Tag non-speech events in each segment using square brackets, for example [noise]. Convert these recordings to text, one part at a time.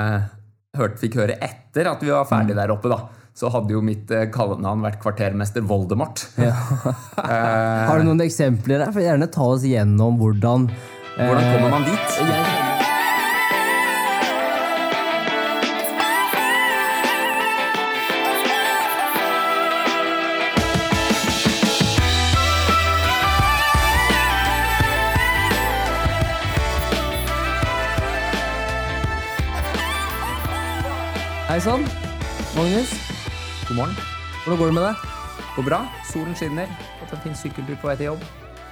eh, hørte, fikk høre etter at vi var ferdig der oppe, da, så hadde jo mitt eh, kallenavn vært kvartermester Voldemort. Ja. [laughs] Har du noen eksempler der? For Gjerne ta oss gjennom hvordan Hvordan kommer man dit? jeg, Sann, Magnus. God morgen. Hvordan går det med deg? Går bra. Solen skinner. Fått en fin sykkeltur på vei til jobb.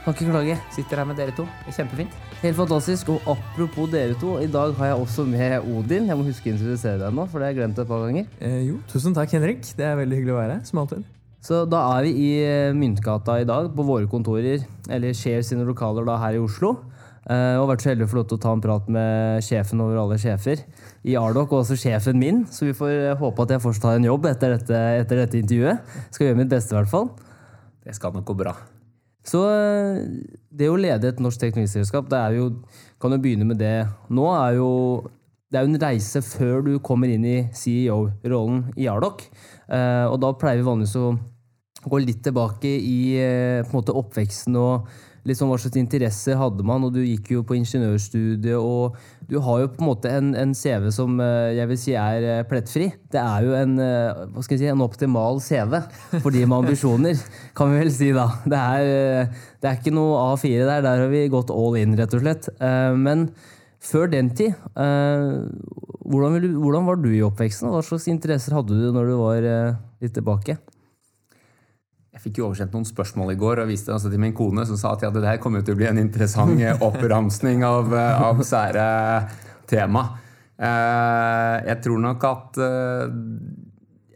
Kan ikke klage. Sitter her med dere to. Det er kjempefint. Helt fantastisk. Og apropos dere to, i dag har jeg også med Odin. Jeg må huske å introdusere deg nå, for det har jeg glemt et par ganger. Eh, jo, tusen takk, Henrik. Det er veldig hyggelig å være her, som alltid. Så da er vi i Myntgata i dag, på våre kontorer, eller Share sine lokaler da her i Oslo. Eh, og vært så heldig å få lov til å ta en prat med sjefen over alle sjefer i Ardoc, og også sjefen min. Så vi får eh, håpe at jeg fortsatt har en jobb etter dette, etter dette intervjuet. Skal gjøre mitt beste, i hvert fall. Det skal nok gå bra. Så eh, det å lede et norsk teknologiselskap, det er jo Kan jo begynne med det nå, er jo det er jo en reise før du kommer inn i CEO-rollen i Ardoc. Uh, og da pleier vi vanligvis å gå litt tilbake i uh, på en måte oppveksten og sånn hva slags interesser hadde man. Og du gikk jo på ingeniørstudiet, og du har jo på en måte en, en CV som eh, jeg vil si er eh, plettfri. Det er jo en, eh, hva skal jeg si, en optimal CV for de med ambisjoner, [laughs] kan vi vel si da. Det er, det er ikke noe A4 der, der har vi gått all in, rett og slett. Men før den tid, hvordan, du, hvordan var du i oppveksten? Hva slags interesser hadde du når du var litt tilbake? Fikk jo oversendt noen spørsmål i går og viste det altså til min kone, som sa at ja, det her kommer til å bli en interessant eh, oppramsning av, eh, av sære tema. Eh, Jeg tror nok at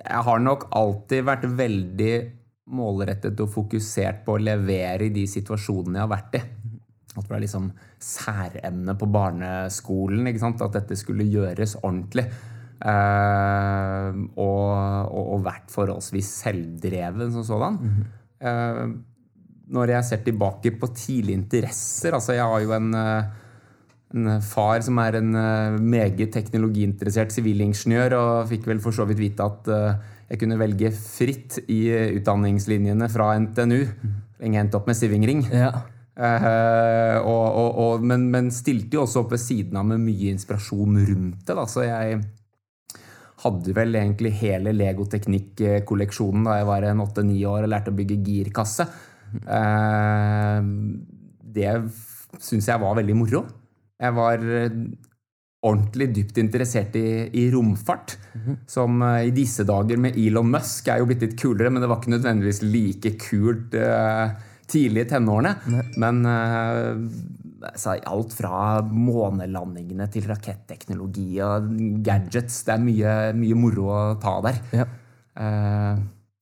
Jeg har nok alltid vært veldig målrettet og fokusert på å levere i de situasjonene jeg har vært i. At det ble liksom særemne på barneskolen. At dette skulle gjøres ordentlig. Eh, og, og, og vært forholdsvis selvdreven som sådan. Eh, når jeg ser tilbake på tidlige interesser altså Jeg har jo en, eh, en far som er en meget teknologiinteressert sivilingeniør, og fikk vel for så vidt vite at jeg kunne velge fritt i utdanningslinjene fra NTNU. Lenge endt opp med sivingring. Ja. Eh, og, og, og, men, men stilte jo også opp ved siden av med mye inspirasjon rundt det. Da. Så jeg hadde vel egentlig hele Lego-teknikk-kolleksjonen da jeg var en åtte-ni år og lærte å bygge girkasse. Eh, det syns jeg var veldig moro. Jeg var eh, ordentlig dypt interessert i, i romfart. Som eh, i disse dager med Elon Musk er jo blitt litt kulere, men det var ikke nødvendigvis like kult tidlig i tenårene. Men eh, altså, alt fra månelandingene til raketteknologi og gadgets. Det er mye, mye moro å ta der. Ja. Eh,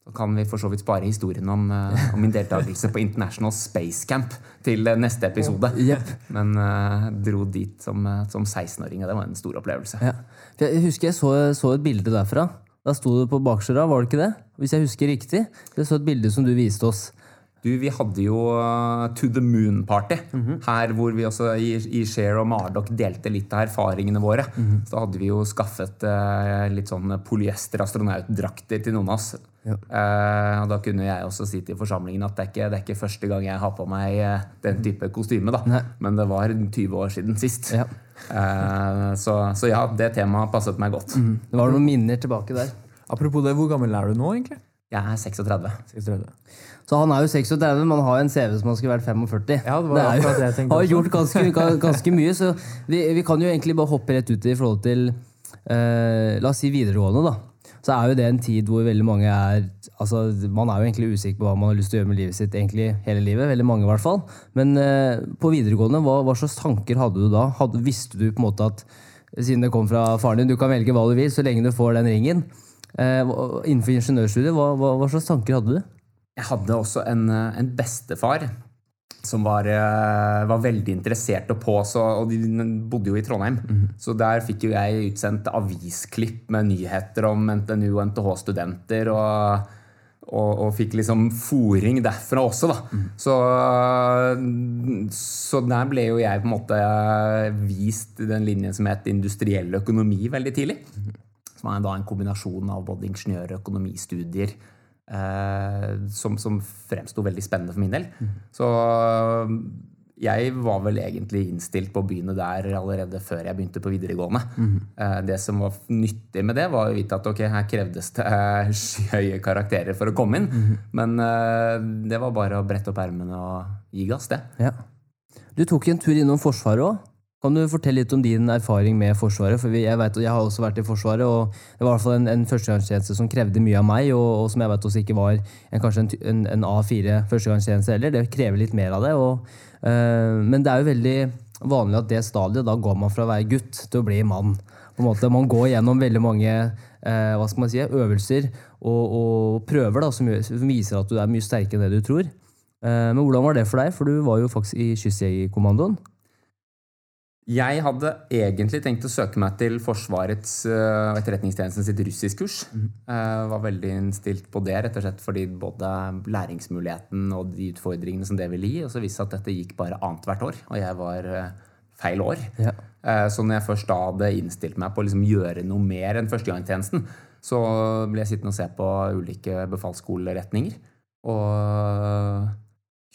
så kan vi for så vidt spare historien om, eh, om min deltakelse på International Space Camp til eh, neste episode. Yep. Men uh, dro dit som, som 16-åring, og det var en stor opplevelse. Ja. Jeg husker jeg så, så et bilde derfra. Da sto du på baksida, var det ikke det? Hvis jeg husker riktig. Jeg så et bilde som du viste oss. Du, vi hadde jo uh, To the Moon-party her hvor vi også i, i Share og Mardok delte litt av erfaringene våre. Så da hadde vi jo skaffet eh, litt sånn polyester astronautdrakter til noen av oss. Ja. Eh, og da kunne jeg også si til forsamlingen at det er ikke, det er ikke første gang jeg har på meg eh, den type kostyme, da. Nei. Men det var 20 år siden sist. Ja. Eh, så, så ja, det temaet passet meg godt. Det var noen minner tilbake der. Apropos det, hvor gammel er du nå, egentlig? Jeg er 36. 36. Så han er jo 36, men har en CV som han skulle vært 45. Ja, det var er jo, det jeg tenkte har gjort ganske, ganske mye, så vi, vi kan jo egentlig bare hoppe rett ut i forhold til eh, La oss si videregående, da. Så er jo det en tid hvor veldig mange er altså Man er jo egentlig usikker på hva man har lyst til å gjøre med livet sitt egentlig hele livet. veldig mange i hvert fall. Men eh, på videregående, hva, hva slags tanker hadde du da? Hadde, visste du på en måte at siden det kom fra faren din, du kan velge hva du vil så lenge du får den ringen. Eh, innenfor ingeniørstudiet, hva, hva, hva slags tanker hadde du? Jeg hadde også en, eh, en bestefar som var, eh, var veldig interessert og på, så, og de bodde jo i Trondheim. Så der fikk jo jeg utsendt avisklipp med nyheter om NTNU og NTH-studenter. og og, og fikk liksom fòring derfra også, da. Så, så der ble jo jeg på en måte vist den linjen som het industriell økonomi veldig tidlig. Som er da en kombinasjon av både ingeniør- og økonomistudier eh, som, som fremsto veldig spennende for min del. Så jeg var vel egentlig innstilt på å begynne der allerede før jeg begynte på videregående. Eh, Det som var nyttig med det, var å vite at ok, her krevdes det eh, skyhøye karakterer for å komme inn. Men eh, det var bare å brette opp ermene og gi gass, det. Ja. Du tok en tur innom Forsvaret òg. Kan du fortelle litt om din erfaring med Forsvaret? For jeg, vet, jeg har også vært i Forsvaret, og det var i hvert fall en, en førstegangstjeneste som krevde mye av meg, og, og som jeg vet også ikke var en, kanskje en, en, en A4 førstegangstjeneste heller. Det krever litt mer av det. Og, øh, men det er jo veldig vanlig at det stadiet, da går man fra å være gutt til å bli mann. Måte, man går gjennom veldig mange eh, hva skal man si, øvelser og, og prøver da, som, som viser at du er mye sterkere enn det du tror. Eh, Men hvordan var det for deg? For du var jo faktisk i Kystjegerkommandoen. Jeg hadde egentlig tenkt å søke meg til Forsvarets uh, etterretningstjenesten sitt russiskkurs. Uh, var veldig innstilt på det, rett og slett fordi både læringsmuligheten og de utfordringene som det ville gi, og så viste det at dette gikk bare annethvert år, og jeg var uh, feil år. Ja. Eh, Så når jeg først da hadde innstilt meg på å liksom gjøre noe mer enn førstegangstjenesten, så ble jeg sittende og se på ulike befalsskoleretninger. Og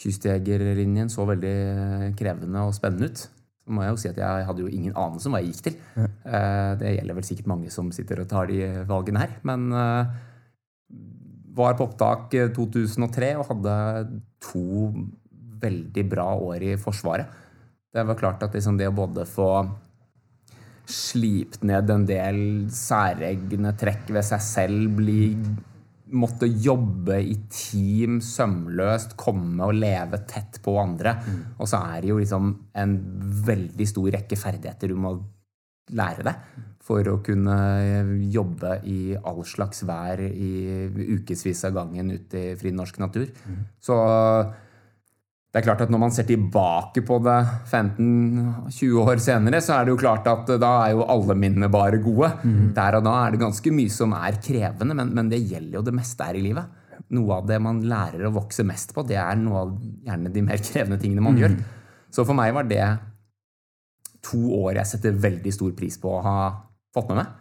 kystjegerlinjen så veldig krevende og spennende ut. Så må jeg jo si at jeg hadde jo ingen anelse om hva jeg gikk til. Ja. Det gjelder vel sikkert mange som sitter og tar de valgene her. Men eh, var på opptak eh, 2003 og hadde to veldig bra år i Forsvaret. Det var klart at liksom det å både få slipt ned en del særegne trekk ved seg selv, bli Måtte jobbe i team sømløst, komme og leve tett på andre. Og så er det jo liksom en veldig stor rekke ferdigheter du må lære deg for å kunne jobbe i all slags vær i ukevis av gangen ute i fri norsk natur. Så det er klart at når man ser tilbake på det 15-20 år senere, så er det jo klart at da er jo alle minnene bare gode. Der og da er det ganske mye som er krevende, men, men det gjelder jo det meste her i livet. Noe av det man lærer å vokse mest på, det er noe av gjerne de mer krevende tingene man gjør. Så for meg var det to år jeg setter veldig stor pris på å ha fått med meg.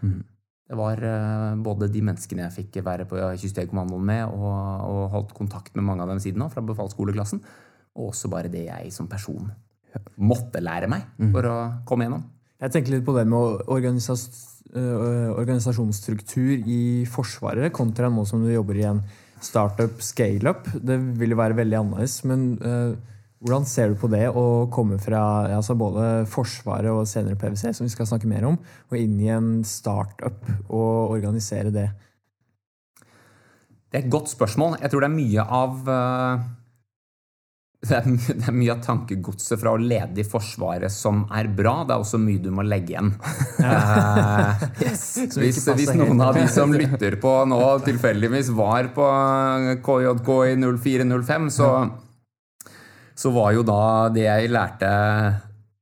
Det var eh, både de menneskene jeg fikk være på Kystjegerkommandoen med, og, og holdt kontakt med mange av dem siden òg, fra befalsskoleklassen, og også bare det jeg som person måtte lære meg for å komme gjennom. Jeg tenker litt på det med organisas øh, organisasjonsstruktur i Forsvaret kontra nå som du jobber i en startup scale-up. Det vil være veldig annerledes. Men øh, hvordan ser du på det å komme fra altså både Forsvaret og senere PwC, som vi skal snakke mer om, og inn i en startup og organisere det? Det er et godt spørsmål. Jeg tror det er mye av eh, det er, [laughs] det er mye av tankegodset fra å lede i Forsvaret som er bra. Det er også mye du må legge igjen. [laughs] Ja. Som ikke hvis, hvis noen av de som [laughs] lytter på nå, tilfeldigvis var på KJK i 0405, så, så var jo da det jeg lærte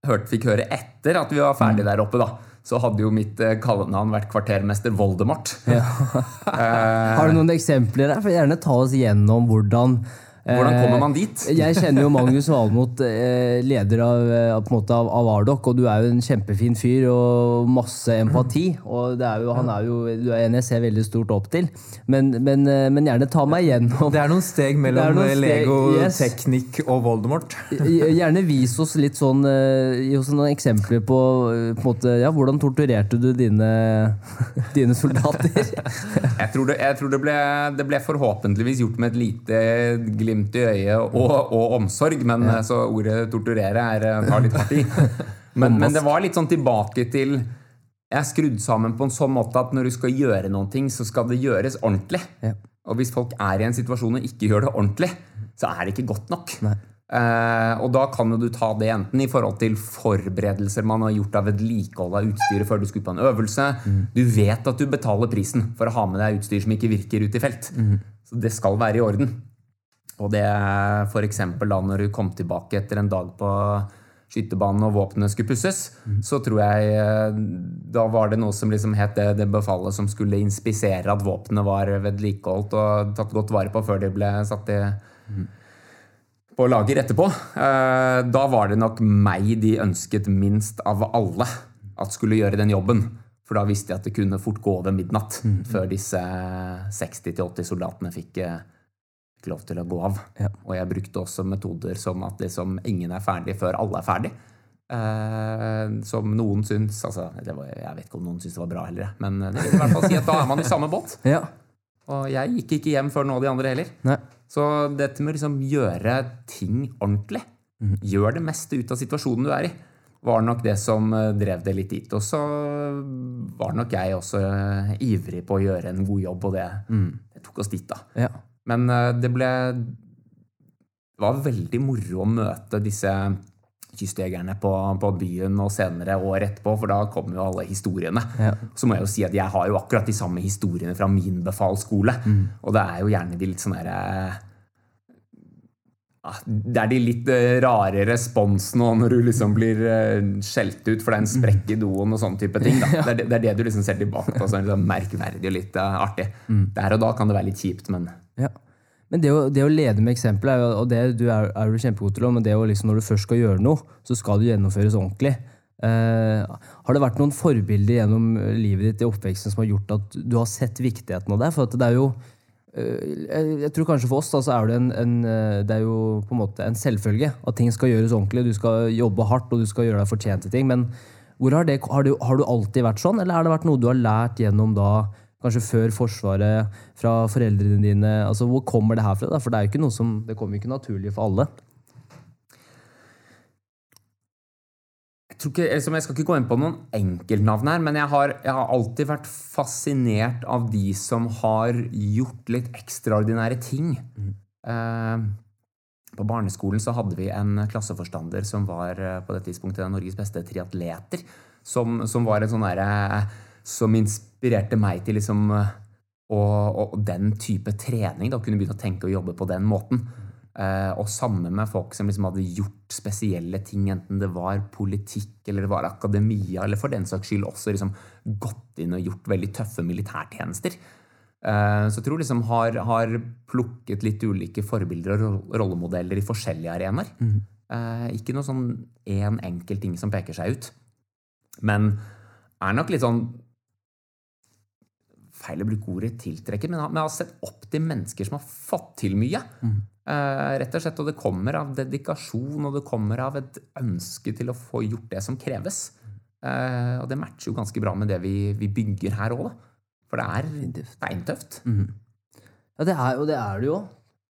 hørt, Fikk høre etter at vi var ferdig der oppe, da. Så hadde jo mitt eh, kallenavn vært kvartermester Voldemort. Har du noen eksempler der? For gjerne ta oss gjennom hvordan Hvordan eh, kommer man dit? Jeg kjenner jo Magnus Valmot, eh, leder av, eh, på en måte av, av Ardok, og du er jo en kjempefin fyr og masse empati. og det er jo, Han er jo du er en jeg ser veldig stort opp til. Men, men, eh, men gjerne ta meg igjennom. Det er noen steg mellom noen steg, Lego, yes. teknikk og Voldemort. Gjerne vis oss litt sånn eh, Gi oss noen eksempler på, eh, på måte, ja, hvordan torturerte du dine, [laughs] dine soldater? Jeg tror, det, jeg tror det, ble, det ble forhåpentligvis gjort med et lite glimt i øyet og, og omsorg, men ja. så ordet torturere er, eh, tar litt hardt i. [laughs] Men, men det var litt sånn tilbake til Jeg er skrudd sammen på en sånn måte at når du skal gjøre noen ting, så skal det gjøres ordentlig. Ja. Og hvis folk er i en situasjon og ikke gjør det ordentlig, så er det ikke godt nok. Eh, og da kan jo du ta det enten i forhold til forberedelser man har gjort av vedlikehold av utstyret før du skulle på en øvelse. Du vet at du betaler prisen for å ha med deg utstyr som ikke virker ute i felt. Så det skal være i orden. Og det er f.eks. da når du kom tilbake etter en dag på skytebanen og våpnene skulle pusses, så tror jeg eh, da var det noe som liksom het det, det befalet som skulle inspisere at våpnene var vedlikeholdt og tatt godt vare på før de ble satt i, på lager etterpå. Eh, Da var det nok meg de ønsket minst av alle at skulle gjøre den jobben. For da visste jeg at det kunne fort gå over midnatt før disse 60-80 soldatene fikk, eh, fikk lov til å gå av. Ja. Og jeg brukte også metoder som at liksom ingen er ferdig før alle er ferdig. Eh, som noen syns altså, det var, Jeg vet ikke om noen syns det var bra heller, men det vil i hvert fall si at da er man i samme båt. [laughs] Ja. Og jeg gikk ikke hjem før nå de andre heller. Nei. Så dette med å liksom gjøre ting ordentlig, gjør det meste ut av situasjonen du er i, var nok det som eh, drev det litt dit. Og så var nok jeg også eh, ivrig på å gjøre en god jobb, og det, det tok oss dit, da. Ja. Men eh, det ble Det var veldig moro å møte disse kystjegerne på, på byen og senere år etterpå, for da kom jo alle historiene. Ja. Så må jeg jo si at jeg har jo akkurat de samme historiene fra min befalsskole. Og det er jo gjerne de litt sånn herre ja, det er de litt eh, rare responsene når du liksom blir eh, skjelt ut for det er en sprekk i doen og sånn type ting. [laughs] Det, er det, det er det du liksom ser tilbake på som liksom merkverdig og litt eh, artig. Der og da kan det være litt kjipt, men Ja. Men det å, det å lede med eksempel, er jo, og det du er, er du kjempegod til, men det å liksom, når du først skal gjøre noe, så skal det gjennomføres ordentlig. Eh, har det vært noen forbilder gjennom livet ditt i oppveksten som har gjort at du har sett viktigheten av det? For det er jo eh, jeg, tror kanskje for oss da, er det, en, en, eh, det er jo på en måte en selvfølge at ting skal gjøres ordentlig. Du skal jobbe hardt og du skal gjøre deg fortjent til ting. Men har, det, har, du, har du alltid vært sånn, eller har det vært noe du har lært gjennom da Kanskje før Forsvaret, fra foreldrene dine. altså Hvor kommer det her fra? For det er jo ikke noe som, det kommer jo ikke naturlig for alle. jeg, tror ikke, liksom, jeg skal ikke gå inn på noen enkeltnavn her, men jeg har, jeg har alltid vært fascinert av de som har gjort litt ekstraordinære ting. Eh, på barneskolen så hadde vi en klasseforstander som var eh, på det tidspunktet Norges beste triatleter. Som, som var en sånn derre Som inspirerte meg til liksom eh, og, og den type trening. Da kunne begynne å tenke og jobbe på den måten. Eh, og sammen med folk som liksom hadde gjort spesielle ting, enten det var politikk eller det var akademia, eller for den saks skyld også liksom gått inn og gjort veldig tøffe militærtjenester. Eh, så jeg tror liksom har, har plukket litt ulike forbilder og rollemodeller i forskjellige arenaer. Eh, ikke noe sånn én enkel ting som peker seg ut. Men er nok litt sånn Feil å bruke ordet tiltrekker, men men jeg har sett opp til mennesker som har fått til mye. Eh, rett og slett, og det kommer av dedikasjon, og det kommer av et ønske til å få gjort det som kreves. Uh, og det matcher jo ganske bra med det vi, vi bygger her òg, da. For det er beintøft. Ja, det er, og det er det jo.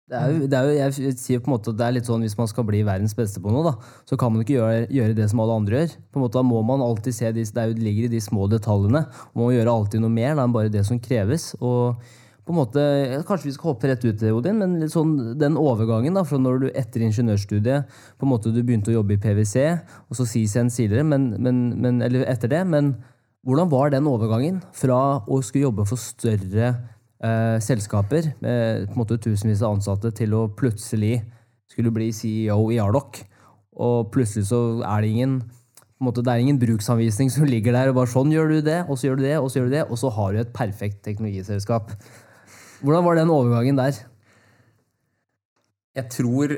Det er jo, det er jo jeg sier på en måte at det er litt sånn Hvis man skal bli verdens beste på noe, da, så kan man ikke gjøre, gjøre det som alle andre gjør. På en måte Da må man alltid se de, Det er ligger i de små detaljene. Man må gjøre alltid noe mer da, enn bare det som kreves. og på en måte, Kanskje vi skal hoppe rett ut, Odin, men litt sånn, den overgangen da, fra når du etter ingeniørstudiet på en måte du begynte å jobbe i PwC, og så CSN tidligere, men, men, men, eller etter det, men hvordan var den overgangen fra å skulle jobbe for større eh, selskaper med på en måte tusenvis av ansatte til å plutselig skulle bli CEO i Ardoc. Og plutselig så er det ingen måte, det er ingen bruksanvisning som [laughs] ligger der. og bare sånn gjør du det, og så gjør du det, og så gjør du det, og så har du et perfekt teknologiselskap. Hvordan var den overgangen der? Jeg tror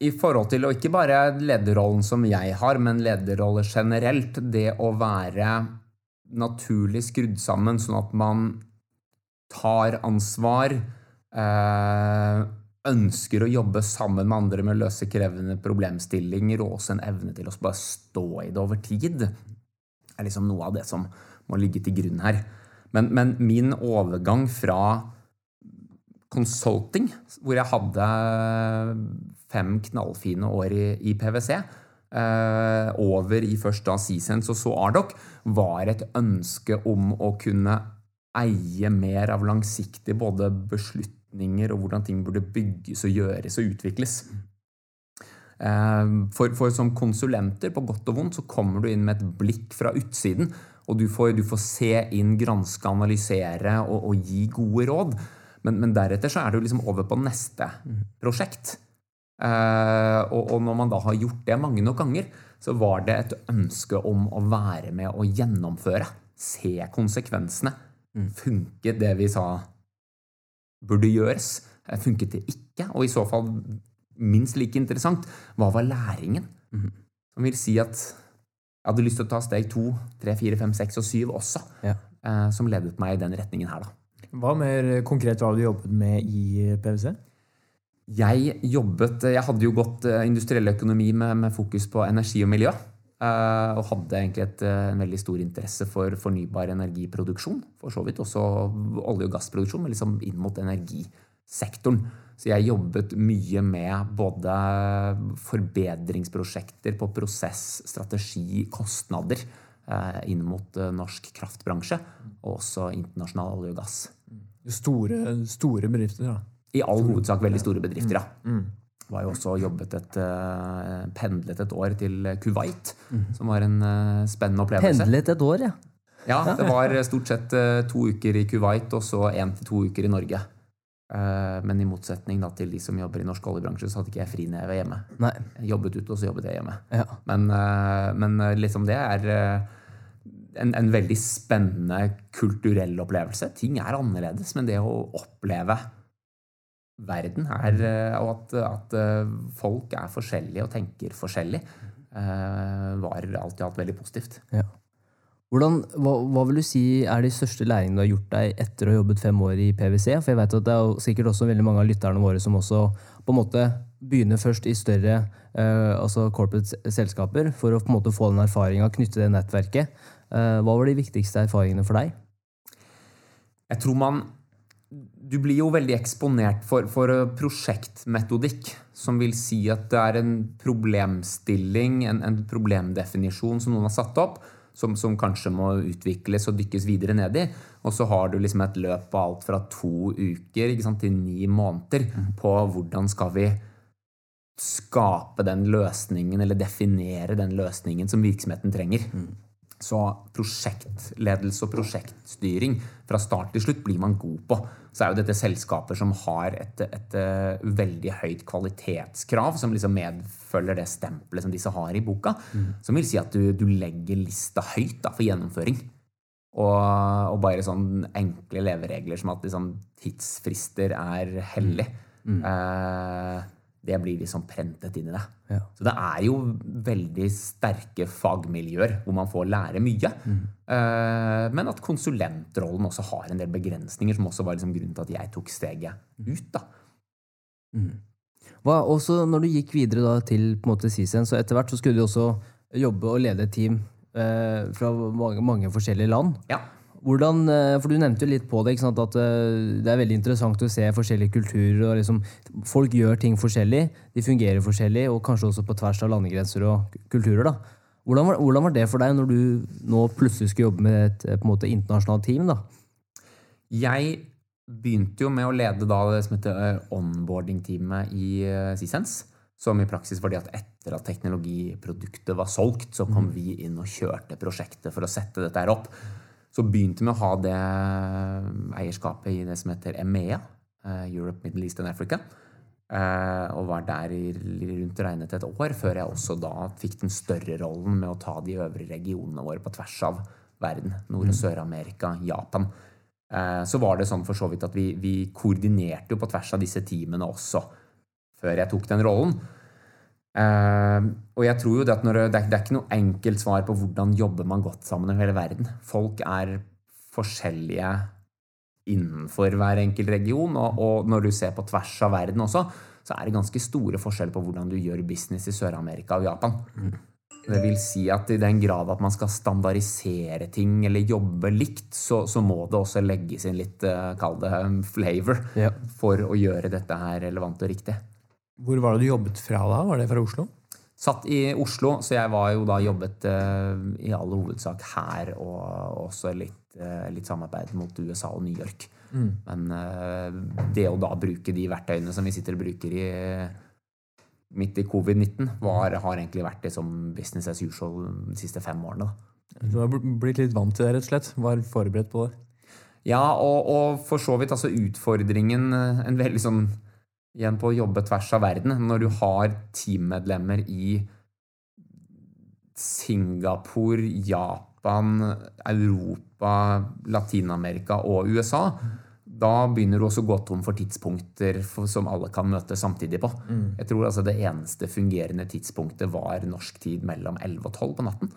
i forhold til, og ikke bare lederrollen som jeg har, men lederroller generelt, det å være naturlig skrudd sammen sånn at man tar ansvar, eh, ønsker å jobbe sammen med andre med å løse krevende problemstillinger, og også en evne til å bare stå i det over tid, er liksom noe av det som må ligge til grunn her. Men, men min overgang fra consulting, hvor jeg hadde fem knallfine år i, i PwC, eh, over i først da Seasons og så Ardoc, var et ønske om å kunne eie mer av langsiktig både beslutninger og hvordan ting burde bygges og gjøres og utvikles. Eh, For, for som konsulenter, på godt og vondt, så kommer du inn med et blikk fra utsiden. Og du får, du får se inn, granske, analysere og, og gi gode råd. Men, men deretter så er du liksom over på neste prosjekt. Eh, og, og når man da har gjort det mange nok ganger, så var det et ønske om å være med og gjennomføre. Se konsekvensene. Funket det vi sa burde gjøres? Eh, Funket det ikke? Og i så fall, minst like interessant, hva var læringen? Som vil si at jeg hadde lyst til å ta steg to, tre, fire, fem, seks og syv også, Ja. eh, som ledet meg i den retningen her, da. Hva mer konkret har du jobbet med i PwC? Jeg jobbet Jeg hadde jo gått eh, industriell økonomi med, med fokus på energi og miljø. Eh, og hadde egentlig et, eh, en veldig stor interesse for fornybar energiproduksjon. For så vidt også olje- og gassproduksjon, men liksom inn mot energisektoren. Så jeg jobbet mye med både forbedringsprosjekter på prosess, strategi, kostnader eh, inn mot norsk kraftbransje, og også internasjonal olje og gass. Store, store bedrifter, da. I all hovedsak veldig store bedrifter, ja. Var jo også jobbet et, eh, pendlet et år til Kuwait, som var en eh, spennende opplevelse. Pendlet et år, ja. Ja, det var stort sett eh, to uker i Kuwait og så én til to uker i Norge. Eh, Men i motsetning da, til de som jobber i norsk oljebransje, så hadde ikke jeg frineve hjemme. Nei. Jeg jobbet ute, og så jobbet jeg hjemme. Ja. Men, eh, men eh, liksom det er eh, en, en veldig spennende kulturell opplevelse. Ting er annerledes, men det å oppleve verden er, eh, og at, at eh, folk er forskjellige og tenker forskjellig, eh, var alt i alt veldig positivt. Ja. Hvordan, hva, hva vil du si er de største læringene du har gjort deg etter å ha jobbet fem år i PwC? For jeg vet at det er sikkert også veldig mange av lytterne våre som også på en måte begynner først i større eh, altså corporate selskaper for å på en måte få den erfaringa, knytte det nettverket. Eh, hva var de viktigste erfaringene for deg? Jeg tror man Du blir jo veldig eksponert for, for eh, prosjektmetodikk, som vil si at det er en problemstilling, en, en problemdefinisjon som noen har satt opp, som, som kanskje må utvikles og dykkes videre ned i. Og så har du liksom et løp på alt fra to uker sant, til ni måneder på hvordan skal vi skape den løsningen, eller definere den løsningen som virksomheten trenger. Så prosjektledelse og prosjektstyring fra start til slutt blir man god på. Så er jo dette selskaper som har et, et, eh, veldig høyt kvalitetskrav, som liksom medfølger det stempelet som disse har i boka. Som vil si at du, du legger lista høyt da, for gjennomføring. Og, og bare sånn enkle leveregler som at liksom, tidsfrister er hellig. Eh, det blir liksom prentet inn i det. Ja. Så det er jo veldig sterke fagmiljøer hvor man får lære mye. Mm. men at konsulentrollen også har en del begrensninger, som også var liksom grunnen til at jeg tok steget ut. da. Hva, også når du gikk videre da, til på en måte CSN, så etter hvert så skulle du også jobbe og lede et team eh, fra mange, mange forskjellige land. Ja. Hvordan, eh, for Du nevnte jo litt på det, sant? at eh, det er veldig interessant å se forskjellige kulturer. og liksom, Folk gjør ting forskjellig, de fungerer forskjellig, og kanskje også på tvers av landegrenser og kulturer. da. Hvordan var, hvordan var det for deg når du nå plutselig skulle jobbe med et eh, på en måte internasjonalt team? da? Jeg begynte jo med å lede da det som heter onboarding-teamet i Sisens. Som i praksis var det at etter at teknologiproduktet var solgt, så kom vi inn og kjørte prosjektet for å sette dette her opp. Så begynte vi å ha det eierskapet i det som heter EMEA, eh, Europe, Middle East and Africa. Eh, og var der i rundt regnet et år, før jeg også da fikk den større rollen med å ta de øvrige regionene våre på tvers av verden. Nord- og Sør-Amerika, Japan. Eh, så var det sånn for så vidt at vi, vi koordinerte jo på tvers av disse teamene også, før jeg tok den rollen. Eh, og jeg tror jo det at når det, er, det er ikke noe enkelt svar på hvordan jobber man godt sammen over hele verden. Folk er forskjellige innenfor hver enkelt region, og, og når du ser på tvers av verden også, så er det ganske store forskjeller på hvordan du gjør business i Sør-Amerika og Japan. Det vil si at i den grad at man skal standardisere ting eller jobbe likt, så, så må det også legges inn litt, uh, kall det um, flavor, Ja. for å gjøre dette her relevant og riktig. Hvor var det du jobbet fra da? Var det fra Oslo? Satt i Oslo, så jeg var jo da jobbet eh, i all hovedsak her, og også litt, eh, litt samarbeid mot USA og New York. Men eh, det å da bruke de verktøyene som vi sitter og bruker i midt i covid-19, har egentlig vært det som business as usual de siste fem årene. da. Du har blitt litt vant til det, rett og slett? Var forberedt på det? Ja, og, og for så vidt altså utfordringen eh, En veldig sånn Igjen på å jobbe tvers av verden. Når du har teammedlemmer i Singapore, Japan, Europa, Latin-Amerika og USA, da begynner du også å gå tom for tidspunkter som alle kan møte samtidig på. Jeg tror altså det eneste fungerende tidspunktet var norsk tid mellom 11 og 12 på natten.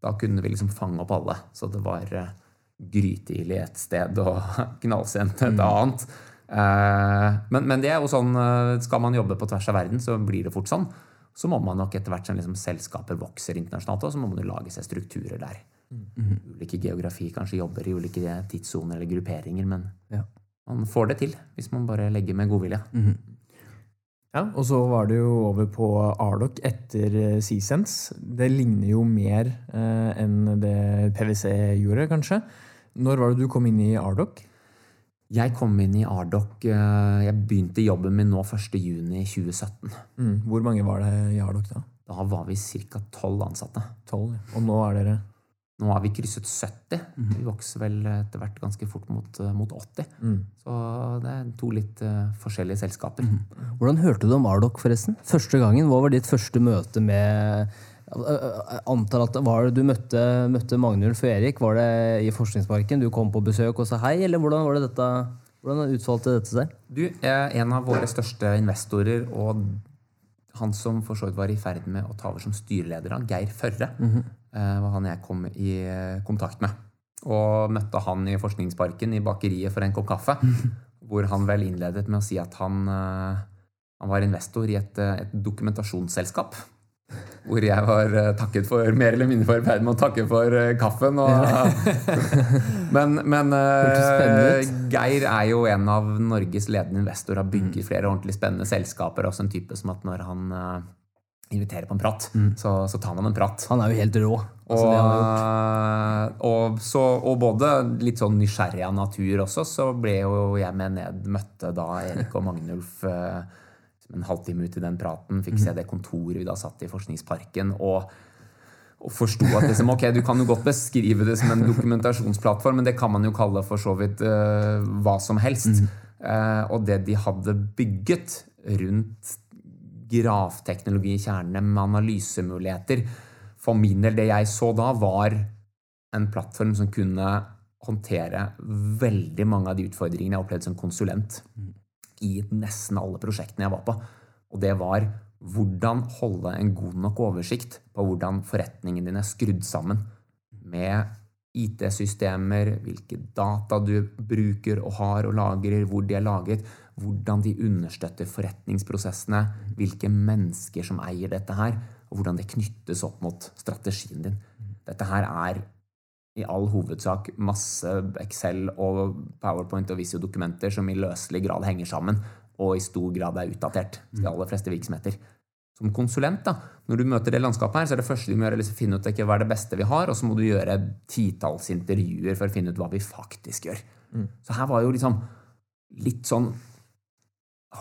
Da kunne vi liksom fange opp alle. Så det var uh, grytidlig et sted og [laughs] knallsent et annet. Uh, men, men, det er jo sånn, uh, skal man jobbe på tvers av verden, så blir det fort sånn. Så må man nok etter hvert som liksom selskaper vokser internasjonalt, så må man jo lage seg strukturer der. Mm. Ulike geografi kanskje jobber i ulike tidssoner eller grupperinger, men ja man får det til hvis man bare legger med godvilje. Mm. Ja, og så var det jo over på Ardoc etter Seasense. Det ligner jo mer eh, enn det PwC gjorde, kanskje. Når var det du kom inn i Ardoc? Jeg kom inn i Ardoc eh, Jeg begynte jobben min nå 1.6.2017. Mm. Hvor mange var det i Ardoc da? Da var vi ca. tolv ansatte. 12, ja. Og nå er dere? Nå har vi krysset 70. Mm. Vi vokser vel etter hvert ganske fort mot, eh, mot 80. Mm. Så det er to litt uh, forskjellige selskaper. Mm. Hvordan hørte du om Ardoc, forresten? Første gangen, Hva var ditt første møte med jeg antar at var det Du møtte, møtte Magnulf og Erik var det i Forskningsparken? Du kom på besøk og sa hei, eller hvordan var det dette? Hvordan utfalte dette seg? Du, er En av våre største investorer og han som for så vidt var i ferd med å ta over som styreleder, Geir Førre, mm -hmm. var han jeg kom i eh, kontakt med. Og møtte han i Forskningsparken, i bakeriet, for en kopp kaffe. Mm [laughs] -hmm. Hvor han vel innledet med å si at han, eh, han var investor i et, et dokumentasjonsselskap hvor jeg var uh, takket for mer eller mindre for arbeidet med å takke for uh, kaffen. Og, ja. [laughs] men, men uh, Geir er jo en av Norges ledende investorer, har bygget mm. flere ordentlig spennende selskaper. Også en type som at når han inviterer på en prat, mm. så, så, tar man en prat. Han er jo helt rå. Altså, og, og, så, og, både litt sånn nysgjerrig av natur også, så ble jo jeg med ned, møtte da Erik og Magnulf. En halvtime ut i den praten, fikk se mhm. det kontoret vi da satt i Forskningsparken. og og forsto at liksom, ok, Du kan jo godt beskrive det som en dokumentasjonsplattform, men det kan man jo kalle for så vidt uh, hva som helst. Mm. Uh, og det de hadde bygget rundt gravteknologi i kjernene med analysemuligheter For min del, det jeg så da, var en plattform som kunne håndtere veldig mange av de utfordringene jeg opplevde som konsulent. Mm i nesten alle prosjektene jeg var på. Og det var hvordan holde en god nok oversikt på hvordan forretningen din er skrudd sammen. Med IT-systemer, hvilke data du bruker og har og lagrer, hvor de er laget, hvordan de understøtter forretningsprosessene, hvilke mennesker som eier dette her, og hvordan det knyttes opp mot strategien din. Dette her er i all hovedsak masse Excel og PowerPoint og Visio-dokumenter som i løselig grad henger sammen og i stor grad er utdatert. De mm. aller fleste virksomheter. Som konsulent, da, når du møter det landskapet, her, så er det første du må gjøre, liksom finne ut hva er det beste vi har, og så må du gjøre titalls intervjuer for å finne ut hva vi faktisk gjør. Mm. Så her var jo liksom litt sånn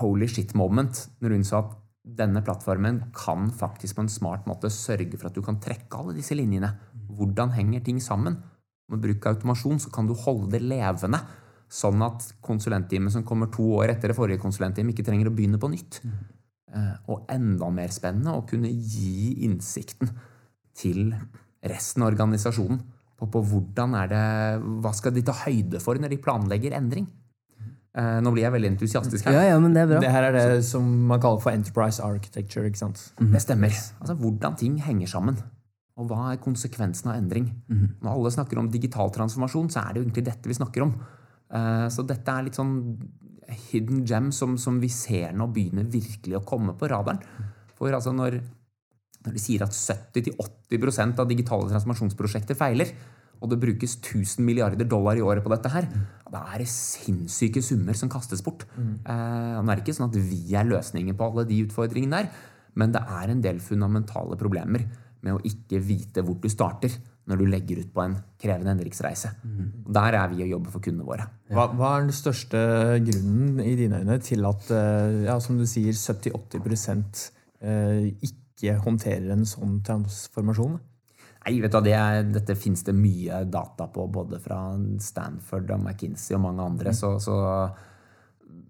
holy shit moment når hun sa at denne plattformen kan faktisk på en smart måte sørge for at du kan trekke alle disse linjene hvordan henger ting sammen? Med bruk av automasjon så kan du holde det levende, sånn at konsulentteamet som kommer to år etter det forrige konsulentteamet, ikke trenger å begynne på nytt. Mm. Og enda mer spennende å kunne gi innsikten til resten av organisasjonen på, på hvordan er det, hva skal de ta høyde for når de planlegger endring. Eh, nå blir jeg veldig entusiastisk her. Ja, ja, men Det er bra. Det her er det som man kaller for enterprise architecture. ikke sant? Mm -hmm. Det stemmer. Altså Hvordan ting henger sammen. Og hva er konsekvensen av endring? Mm. Når alle snakker om digital transformasjon, så er det jo egentlig dette vi snakker om. Uh, så dette er litt sånn hidden gem som, som vi ser nå begynner virkelig å komme på radaren. For altså når, når de sier at 70-80% av digitale transformasjonsprosjekter feiler, og det brukes 1000 milliarder dollar i året på dette her, da er det sinnssyke summer som kastes bort. Mm. Eh, det er ikke sånn at vi er løsningen på alle de utfordringene der, men det er en del fundamentale problemer med å ikke vite hvor du starter når du legger ut på en krevende endringsreise. Mm. Der er vi og jobber for kundene våre. Hva, hva, er den største grunnen i dine øyne til at eh, ja, som du sier, 70-80 eh, ikke håndterer en sånn transformasjon? Nei, vet du, det er, Dette fins det mye data på, både fra Stanford og McKinsey og mange andre. Mm. så, så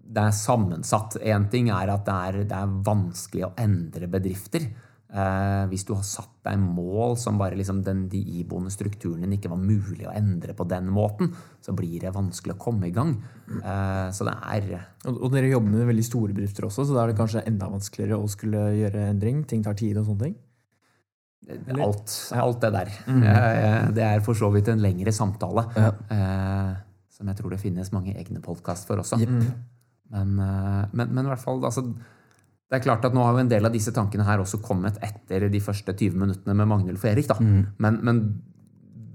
det er sammensatt. Én ting er at det er, det er, vanskelig å endre bedrifter. Eh, hvis du har satt deg mål som bare liksom den, de iboende strukturen din ikke var mulig å endre på den måten, så blir det vanskelig å komme i gang. Eh, så det er Og, og dere jobber med veldig store bedrifter også, så da er det kanskje enda vanskeligere å skulle gjøre endring? Ting tar tid og sånne ting? Alt, alt det der. Mm. det er for så vidt en lengre samtale. Ja. Eh, som jeg tror det finnes mange egne podkast for også. Men, eh, men, men i hvert fall altså, Det er klart at nå har jo en del av disse tankene her også kommet etter de første 20 minuttene med Magnulf og Erik. da. Men, men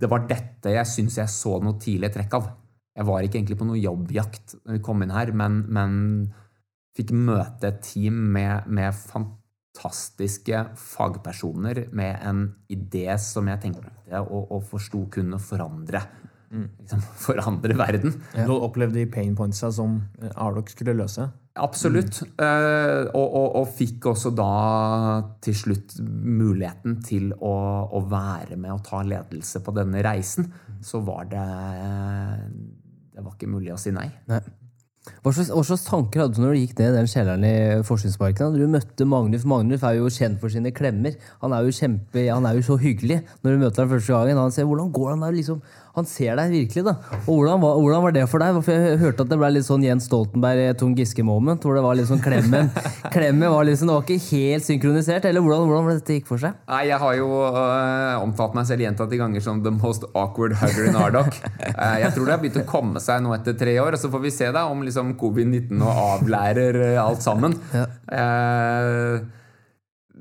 det var dette jeg syns jeg så noe tidlig trekk av. Jeg var ikke egentlig på noe jobbjakt når vi kom inn her, men, men fikk møte et team med, med fantastiske fagpersoner med en idé som jeg tenkte og, og forsto kunne forandre, liksom, forandre verden. Du opplevde de pain pointsa som Arlok skulle løse? Absolutt. Eh, og, og, og fikk også da til slutt muligheten til å, å være med og ta ledelse på denne reisen. Så var det Det var ikke mulig å si nei. Nei. Hva slags, hva slags tanker hadde du når du gikk ned den kjelleren i Forskningsparken? Du møtte Magnus. Magnus er jo kjent for sine klemmer. Han er jo kjempe, han er jo så hyggelig når du møter ham første gangen. Han ser hvordan går han der, liksom, han ser deg virkelig, da. Og hvordan var, hvordan var det for deg? For jeg hørte at det ble litt sånn Jens Stoltenberg-Tom Giske-moment. Hvor det var litt sånn klemmen [laughs] Klemmen var liksom, det var ikke helt synkronisert? Eller hvordan, hvordan var det dette gikk for seg? Nei, Jeg har jo uh, omtalt meg selv gjentatte ganger som the most awkward hugger in Ardoc. Uh, [laughs] jeg tror det har begynt å komme seg nå etter tre år, og så får vi se da om liksom covid-19 nå avlærer uh, alt sammen. Eh,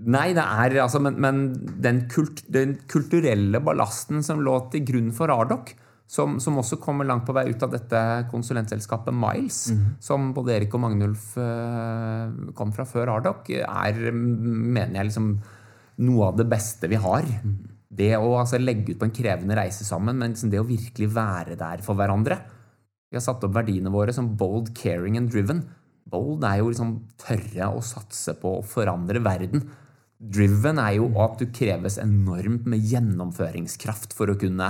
Nei, det er altså Men, men den, kult, den kulturelle ballasten som lå til grunn for Ardoc, som, som også kommer langt på vei ut av dette konsulentselskapet Miles, som både Erik og Magnulf eh, kom fra før Ardoc, er, mener jeg, liksom noe av det beste vi har. Det å altså, legge ut på en krevende reise sammen, men liksom det å virkelig være der for hverandre. Vi har satt opp verdiene våre som bold, caring and driven. Bold er jo liksom tørre å satse på å forandre verden. Driven er jo at du kreves enormt med gjennomføringskraft for å kunne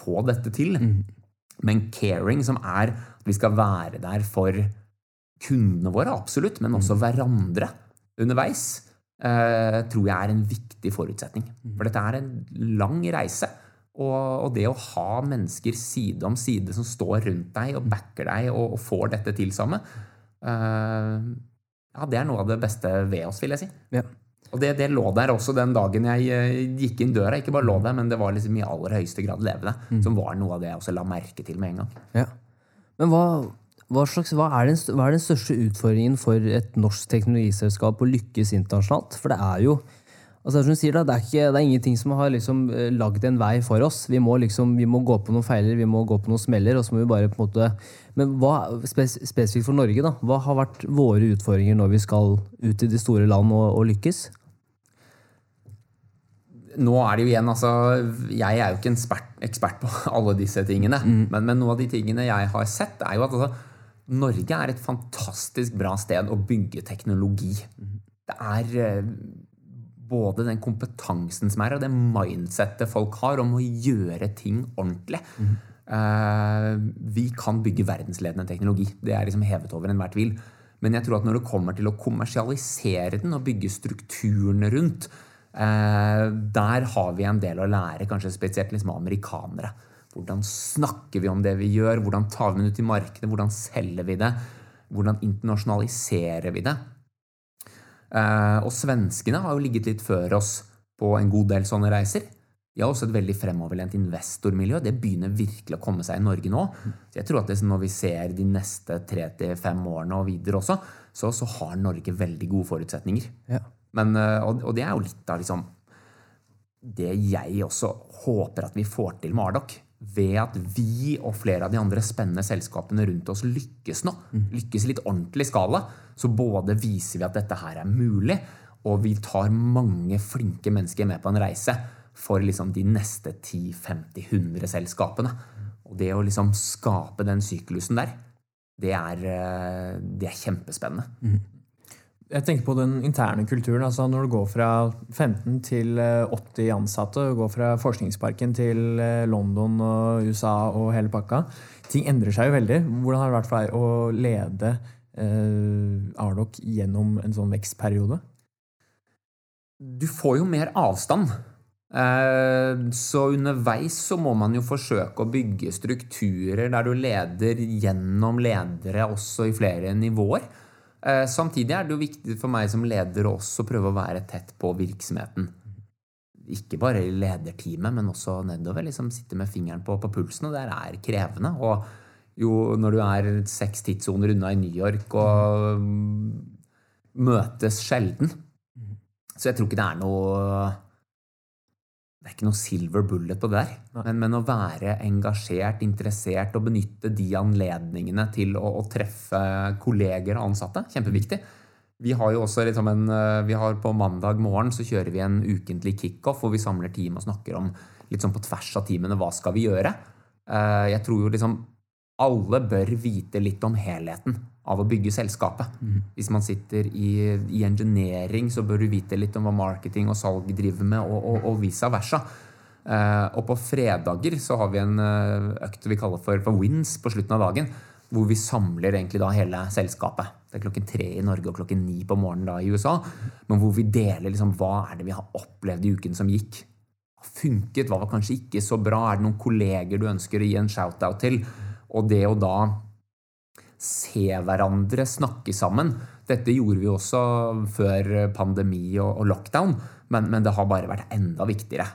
få dette til. Men caring, som er at vi skal være der for kundene våre, absolutt, men også hverandre underveis, eh, tror jeg er en viktig forutsetning. For dette er en lang reise. Og, og det å ha mennesker side om side som står rundt deg og backer deg og, og får dette til sammen, eh, ja, det er noe av det beste ved oss, vil jeg si. Ja. Og det, det lå der også den dagen jeg eh, gikk inn døra. Ikke bare lå der, men det var liksom i aller høyeste grad levende. Som var noe av det jeg også la merke til med en gang. Ja. Men hva, hva, slags, hva, er den, hva er den største utfordringen for et norsk teknologiselskap å lykkes internasjonalt? For det er jo altså som du sier da, det, er ikke, det er ingenting som har liksom eh, lagd en vei for oss. Vi må, liksom, vi må gå på noen feiler, vi må gå på noen smeller. og så må vi bare på en måte... Men hva, spes, spesifikt for Norge, da, hva har vært våre utfordringer når vi skal ut i de store land og, og lykkes? nå er det jo igjen, altså, Jeg er jo ikke en ekspert, ekspert på [laughs] alle disse tingene. Men, men noe av de tingene jeg har sett, er jo at altså, Norge er et fantastisk bra sted å bygge teknologi. Det er eh, både den kompetansen som er, og det mindsettet folk har om å gjøre ting ordentlig. Eh, vi kan bygge verdensledende teknologi. Det er liksom hevet over enhver tvil. Men jeg tror at når det kommer til å kommersialisere den og bygge strukturene rundt, uh, der har vi en del å lære, kanskje spesielt liksom amerikanere. Hvordan snakker vi om det vi gjør? Hvordan tar vi det ut i markedet? Hvordan selger vi det? Hvordan internasjonaliserer vi det? Eh, og svenskene har jo ligget litt før oss på en god del sånne reiser. De har også et veldig fremoverlent investormiljø. Det begynner virkelig å komme seg i Norge nå. Så jeg tror at når vi ser de neste tre til fem årene og videre også, så, så har Norge veldig gode forutsetninger. Ja. Men, eh, og, og det er jo litt av liksom det jeg også håper at vi får til med Ardoc. Ved at vi og flere av de andre spennende selskapene rundt oss lykkes nå. Lykkes i litt ordentlig skala. Så både viser vi at dette her er mulig, og vi tar mange flinke mennesker med på en reise for liksom de neste 10-50-100 selskapene. Og det å liksom skape den syklusen der, det er, eh, det er kjempespennende. Jeg tenker på den interne kulturen. altså Når du går fra 15 til eh, 80 ansatte, du går fra forskningsparken til eh, London og USA og hele pakka. Ting endrer seg jo veldig. Hvordan har det vært for deg å lede eh, Ardoc gjennom en sånn vekstperiode? du får jo mer avstand. Eh, så underveis så må man jo forsøke å bygge strukturer der du leder gjennom ledere også i flere nivåer. Eh, samtidig er det jo viktig for meg som leder også å prøve å være tett på virksomheten. Ikke bare i lederteamet, men også nedover. liksom Sitte med fingeren på, på pulsen. Og det er krevende. Og jo, når du er seks tidssoner unna i New York og møtes sjelden Så jeg tror ikke det er noe det er ikke noe silver bullet på det der. Men, men, å være engasjert, interessert og benytte de anledningene til å, å treffe kolleger og ansatte, kjempeviktig. Vi har jo også liksom en, vi har På mandag morgen så kjører vi en ukentlig kickoff hvor vi samler team og snakker om litt sånn på tvers av teamene hva skal vi gjøre. Eh, jeg tror jo liksom alle bør vite litt om helheten av å bygge selskapet. Mm. Hvis man sitter i, i, engineering, så bør du vite litt om hva marketing og salg driver med, og, og, og vice versa. Uh, og på fredager så har vi en uh, økt vi kaller for, for wins på slutten av dagen. Hvor vi samler egentlig da hele selskapet. Det er klokken tre i Norge og klokken ni på morgenen da i USA. Men hvor vi deler liksom, hva er det vi har opplevd i uken som gikk. Hva funket, hva var kanskje ikke så bra? Er det noen kolleger du ønsker å gi en shout-out til? Og det å da se hverandre snakke sammen Dette gjorde vi også før pandemi og, lockdown, men, men det har bare vært enda viktigere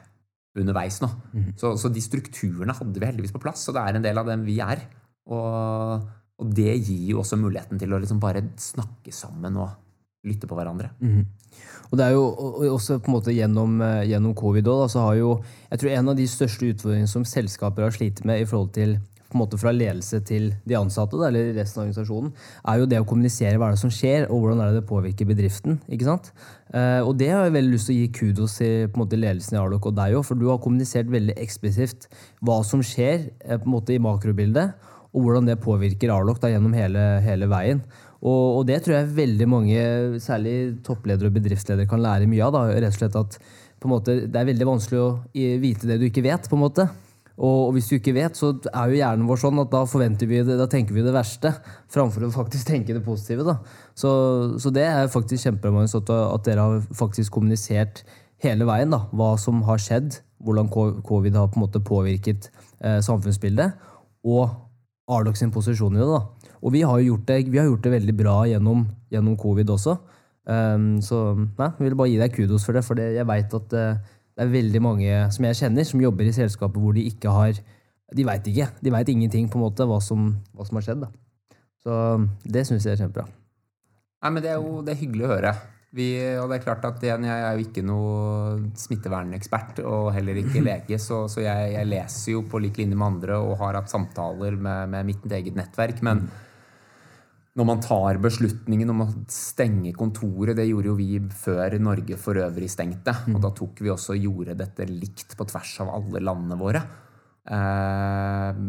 underveis nå. Mm. Så, så, de strukturene hadde vi heldigvis på plass, og det er en del av dem vi er. Og, og det gir jo også muligheten til å liksom bare snakke sammen og lytte på hverandre. Mm. Og det er jo også på en måte gjennom, eh, gjennom covid også, så har jo jeg tror En av de største utfordringene som selskaper har slitt med i forhold til på en måte fra ledelse til de ansatte eller resten av organisasjonen, er jo det å kommunisere hva er det som skjer, og hvordan er det det påvirker bedriften. ikke sant? Uh, og det har jeg veldig lyst til å gi kudos til på en måte, ledelsen i Arlok og deg òg, for du har kommunisert veldig eksplisitt hva som skjer uh, på en måte i makrobildet, og hvordan det påvirker Arlok da, gjennom hele, hele veien. Og, og, det tror jeg veldig mange, særlig toppledere og bedriftsledere, kan lære mye av. da, rett og slett at på en måte, Det er veldig vanskelig å vite det du ikke vet. på en måte. Og, hvis du ikke vet, så er jo hjernen vår sånn at da forventer vi det, da tenker vi det verste, [laughs] framfor å faktisk tenke det positive. Da. Så, så det er faktisk kjempemange at, at, dere har faktisk kommunisert hele veien da, hva som har skjedd, hvordan covid har på en måte påvirket eh, samfunnsbildet, og Ardox sin posisjon i det. da. Og vi har gjort det, har gjort det veldig bra gjennom, gjennom covid også. Um, så nei, jeg vil bare gi deg kudos for det, for jeg veit at uh, det er veldig mange som jeg kjenner, som jobber i selskaper hvor de ikke har De veit ikke. De veit ingenting på en måte hva som, hva som har skjedd. Da. Så det syns jeg er kjempebra. Nei, men Det er jo det er hyggelig å høre. Vi, og det er klart at Jeg er jo ikke noe smittevernekspert og heller ikke [clears throat] lege, så, så jeg, jeg, leser jo på lik linje med andre og har hatt samtaler med, med mitt eget nettverk. men mm når man tar beslutningen om å stenge kontoret, det gjorde jo vi før Norge for øvrig stengte. Og da tok vi også gjorde dette likt på tvers av alle landene våre. Eh,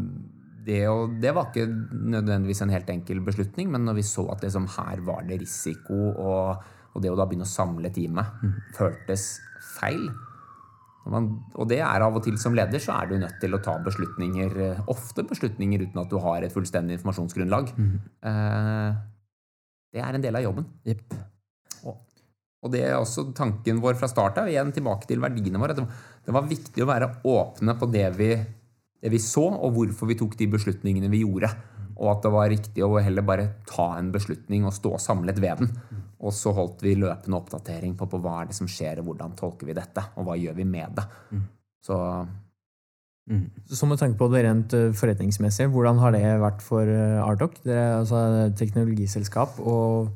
det, og, det var ikke nødvendigvis en helt enkel beslutning, men når vi så at liksom, her var det risiko, og, og det å da begynne å samle teamet føltes feil, man, og det er av og til som leder så er du nødt til å ta beslutninger, eh, ofte beslutninger uten at du har et fullstendig informasjonsgrunnlag. Mm. Eh, det er en del av jobben. Yep. Og, og, det er også tanken vår fra start av. Igjen tilbake til verdiene våre. Det det var viktig å være åpne på det vi, det vi, så, og hvorfor vi tok de beslutningene vi gjorde. Og at det var riktig å heller bare ta en beslutning og stå samlet ved den. Og så holdt vi løpende oppdatering på, på hva er det som skjer, og hvordan tolker vi dette, og hva gjør vi med det. Mm. Så mm. Så med tanke på det rent eh, forretningsmessige, hvordan har det vært for eh, Ardoc? Det er altså teknologiselskap, og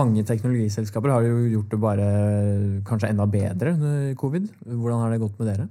mange teknologiselskaper har jo gjort det bare kanskje enda bedre under covid. Hvordan har det gått med dere?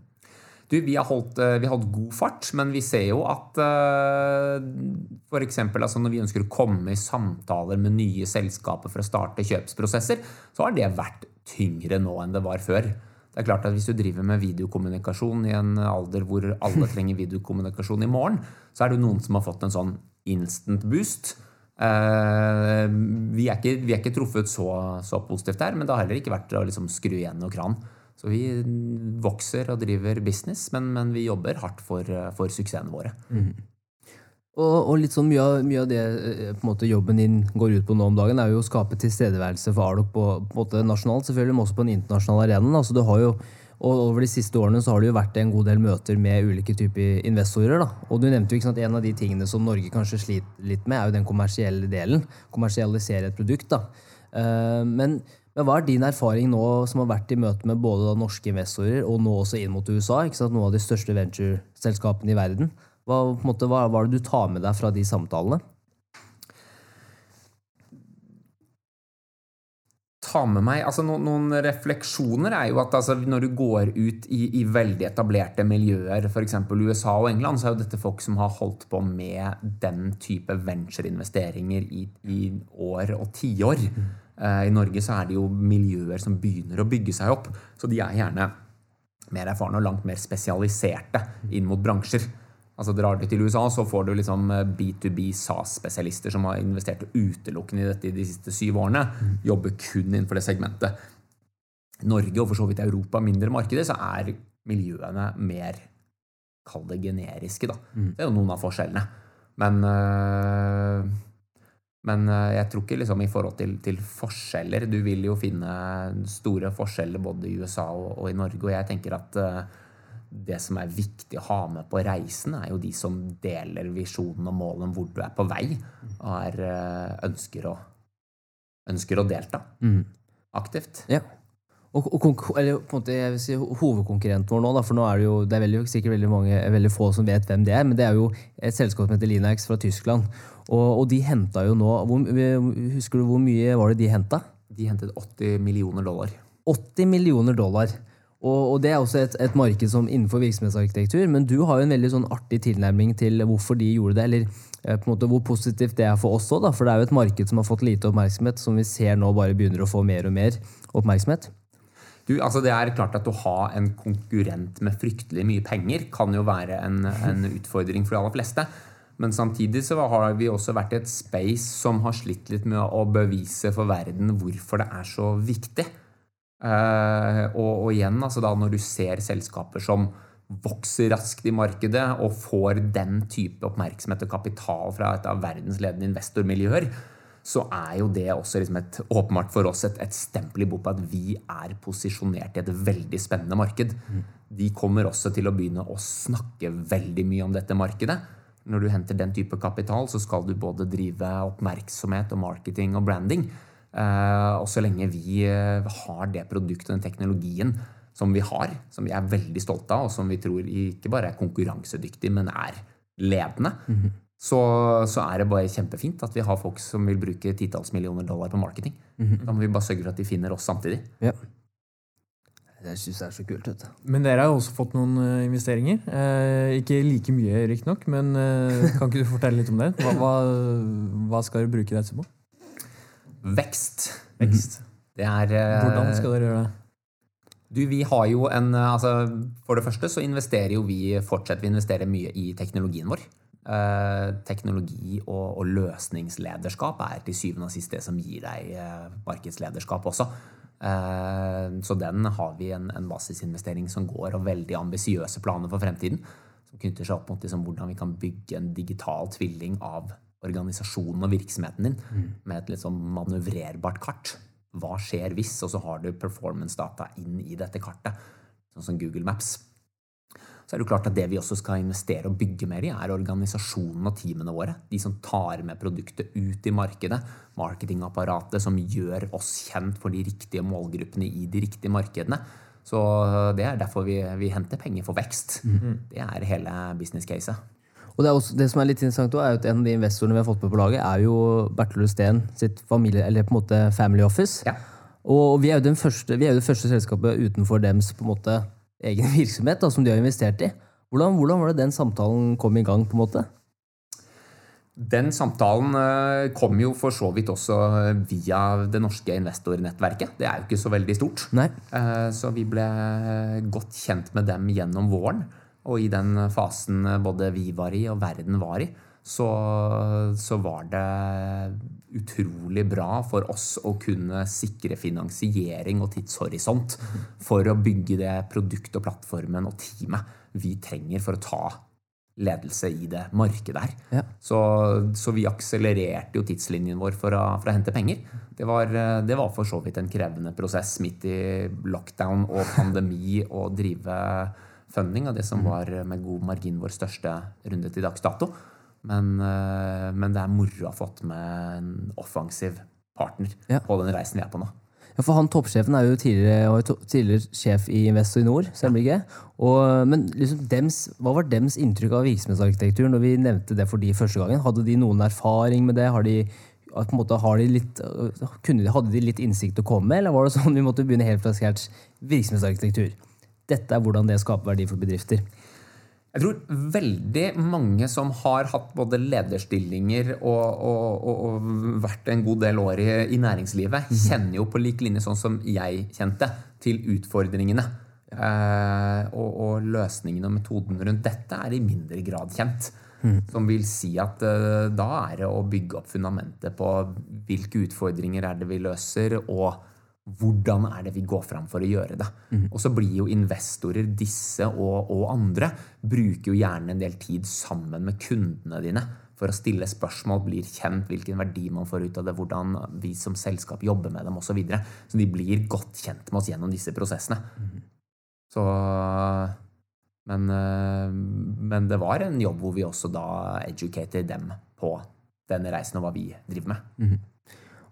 Du, vi har, holdt, eh, vi har holdt god fart, men vi ser jo at f.eks. for eksempel, altså når vi ønsker å komme i samtaler med nye selskaper for å starte kjøpsprosesser, så har det vært tyngre nå enn det var før. Det er klart at Hvis du driver med videokommunikasjon i en alder hvor alle [laughs] trenger videokommunikasjon i morgen, så er det noen som har fått en sånn instant boost. Uh, vi, er ikke, vi, er ikke, truffet så, så, positivt der, men det har heller ikke vært å liksom skru igjen noe kran. Så vi vokser og driver business, men, men vi jobber hardt for, for suksessene våre. Mm. Og, og litt sånn mye av, mye av det eh, måte jobben din går ut på nå om dagen, er jo å skape tilstedeværelse for Arlok på, på måte nasjonalt, selvfølgelig, men også på en internasjonal arena. Altså, du har jo, og Over de siste årene så har det jo vært en god del møter med ulike typer investorer. da. Og du nevnte jo ikke sant, En av de tingene som Norge kanskje sliter litt med, er jo den kommersielle delen. Kommersialisere et produkt. da. Eh, men, men hva er din erfaring nå som har vært i møte med både norske investorer og nå også inn mot USA, ikke sant, noen av de største ventureselskapene i verden? Hva, måte, hva, hva er det du tar med deg fra de samtalene? ta med meg altså no, Noen refleksjoner er jo at altså, når du går ut i, i veldig etablerte miljøer, f.eks. USA og England, så er jo dette folk som har holdt på med den type ventureinvesteringer i, i år og tiår. Mm. Uh, I Norge så er det jo miljøer som begynner å bygge seg opp. Så de er gjerne mer erfarne og langt mer spesialiserte inn mot bransjer. Altså Drar du til USA, så får du liksom B2B eh, SAS-spesialister som har investert utelukkende i dette i de siste syv årene. Jobber kun innenfor det segmentet. Norge og for så vidt Europa, mindre markeder, så er miljøene mer Kall det generiske, da. Mm. Det er jo noen av forskjellene. Men, øh, men jeg tror ikke liksom i forhold til, til, forskjeller Du vil jo finne store forskjeller både i USA og, og i Norge, og jeg tenker at øh, det som er viktig å ha med på reisen, er jo de som deler visjonen og målet om hvor du er på vei, og er, eh, ønsker, å, ønsker å delta mm. aktivt. Ja. Og, og eller, på en måte, jeg vil si, Hovedkonkurrenten vår nå, da, for nå er det jo det er veldig, sikkert veldig, mange, veldig få som vet hvem det er, men det er jo et selskap som heter Linax fra Tyskland. Og, og de henta jo nå hvor, Husker du hvor mye var det de henta? De hentet 80 millioner dollar. 80 millioner dollar. Og, og, Det er også et, et, marked som innenfor virksomhetsarkitektur. Men du har jo en veldig sånn artig tilnærming til hvorfor de gjorde det. eller eh, på en måte hvor positivt det er for oss òg. For det er jo et marked som har fått lite oppmerksomhet, som vi ser nå bare begynner å få mer og mer oppmerksomhet. Du, altså det er klart at Å ha en konkurrent med fryktelig mye penger kan jo være en, en utfordring for de aller fleste. Men samtidig så har vi også vært i et space som har slitt litt med å bevise for verden hvorfor det er så viktig. Uh, og, og, igjen, altså da når du ser selskaper som vokser raskt i markedet og får den type oppmerksomhet og kapital fra et av verdens ledende investormiljøer, så er jo det også liksom et, åpenbart for oss et, et stempel i bok på at vi er posisjonert i et veldig spennende marked. Mm. De kommer også til å begynne å snakke veldig mye om dette markedet. Når du henter den type kapital, så skal du både drive oppmerksomhet og marketing og branding. Eh, og så lenge vi eh, har det produktet og den teknologien som vi har, som vi er veldig stolte av, og som vi tror ikke bare er konkurransedyktig, men er ledende, mm -hmm. Så, så, er det bare kjempefint at vi har folk som vil bruke titalls millioner dollar på marketing. Mm -hmm. Da må vi bare sørge for at de finner oss samtidig. Ja. Det syns jeg er så kult. Vet Men dere har jo også fått noen uh, investeringer. Eh, ikke like mye, riktignok, men eh, kan ikke du fortelle litt om det? Hva, hva, hva skal dere bruke dette på? Vekst. Vekst. Det er Hvordan skal dere gjøre det? Du, vi har jo en, altså For det første så investerer jo vi fortsetter vi investerer mye i teknologien vår. Eh, teknologi og, og, løsningslederskap er til syvende og sist det som gir deg eh, markedslederskap også. Eh, så den har vi en, en, basisinvestering som går, og veldig ambisiøse planer for fremtiden. Som knytter seg opp mot liksom, hvordan vi kan bygge en digital tvilling av organisasjonen og virksomheten din mm. med et litt sånn manøvrerbart kart. Hva skjer hvis? Og så har du performance-data inn i dette kartet, sånn som Google Maps. Så er det jo klart at Det vi også skal investere og bygge mer i, er organisasjonen og teamene våre. De som tar med produktet ut i markedet. Marketingapparatet som gjør oss kjent for de riktige målgruppene i de riktige markedene. Så Det er derfor vi, vi henter penger for vekst. Mm. Det er hele business caset. Og det, også, det, som er litt interessant, er at En av de investorene vi har fått med på laget, er jo Bertel Steen sitt familie, eller på en måte family office. Ja. Og vi er, jo første, er, det første selskapet utenfor dems på en måte egen [laughs] virksomhet da, som de har investert i. Hvordan, hvordan, var det den samtalen kom i gang? på en måte? Den samtalen eh, kom jo for så vidt også via det norske investornettverket. Det er jo ikke så veldig stort. Nei. Eh, så vi ble godt kjent med dem gjennom våren. Og i den fasen både vi var i og verden var i, så, så, var det utrolig bra for oss å kunne sikre finansiering og tidshorisont for å bygge det produktet og plattformen og teamet vi trenger for å ta ledelse i det markedet her. Ja. Så, så vi akselererte jo tidslinjen vår for å, for å hente penger. Det var, det var for så vidt en krevende prosess midt i lockdown og pandemi å drive funding av det som var med god margin vår største runde til dags dato. Men, eh, men det er moro å ha fått med en offensiv partner Ja. på den reisen vi er på nå. Ja, for han toppsjefen er jo tidligere, tidligere sjef i Investinor, ikke? Og, men liksom dems, hva var dems inntrykk av virksomhetsarkitektur når vi nevnte det for de første gangen? Hadde de noen erfaring med det? Har de, måte, har de litt, de, hadde de litt innsikt å komme med, eller var det sånn vi måtte begynne helt fra scratch? Virksomhetsarkitektur. Dette er hvordan det skaper verdi for bedrifter. Jeg tror veldig mange som har hatt både lederstillinger og, og, og, og vært en god del år i, i næringslivet, kjenner jo på lik linje sånn som jeg kjente, til utfordringene. Eh, og, løsningene og metoden rundt dette er i mindre grad kjent. Som vil si at eh, da er det å bygge opp fundamentet på hvilke utfordringer er det vi løser, og hvordan er det vi går fram for å gjøre det. Og så blir jo investorer, disse og, og andre, bruker jo gjerne en del tid sammen med kundene dine for å stille spørsmål, blir kjent, hvilken verdi man får ut av det, hvordan vi som selskap jobber med dem osv. Så, videre. så de blir godt kjent med oss gjennom disse prosessene. Så men, eh, men det var en jobb hvor vi også da educated dem på denne reisen og hva vi driver med.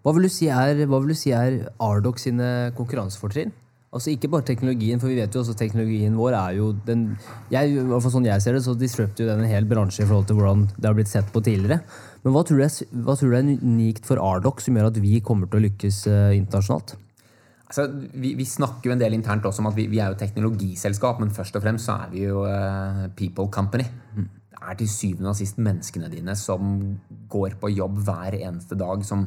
Hva vil du si er, hva si er Ardoc sine konkurransefortrinn? Altså Ikke bare teknologien, for vi vet jo også teknologien vår er jo den jeg, i hvert fall sånn jeg ser det, så disrupter jo den en hel bransje i forhold til hvordan det har blitt sett på tidligere. Men hva tror du er, hva tror du er unikt for Ardoc som gjør at vi kommer til å lykkes eh, internasjonalt? Altså, vi, vi snakker jo en del internt også om at vi, vi er jo teknologiselskap, men først og fremst så er vi jo uh, people company. Det er til syvende og sist menneskene dine som går på jobb hver eneste dag, som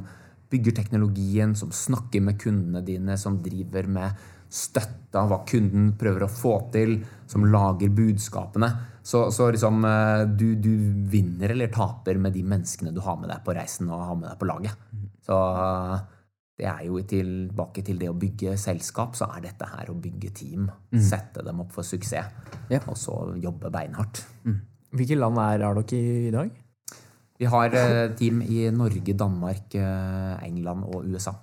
bygger teknologien, som snakker med kundene dine, som driver med støtte av hva kunden prøver å få til, som lager budskapene. Så, så liksom eh, du, du vinner eller taper med de menneskene du har med deg på reisen og har med deg på laget. Så eh, det er jo tilbake til det å bygge selskap, så er dette her å bygge team. Sette dem opp for suksess, Ja. og så jobbe beinhardt. Hvilke land er dere i i dag? Vi har eh, team i Norge, Danmark, eh, England og USA.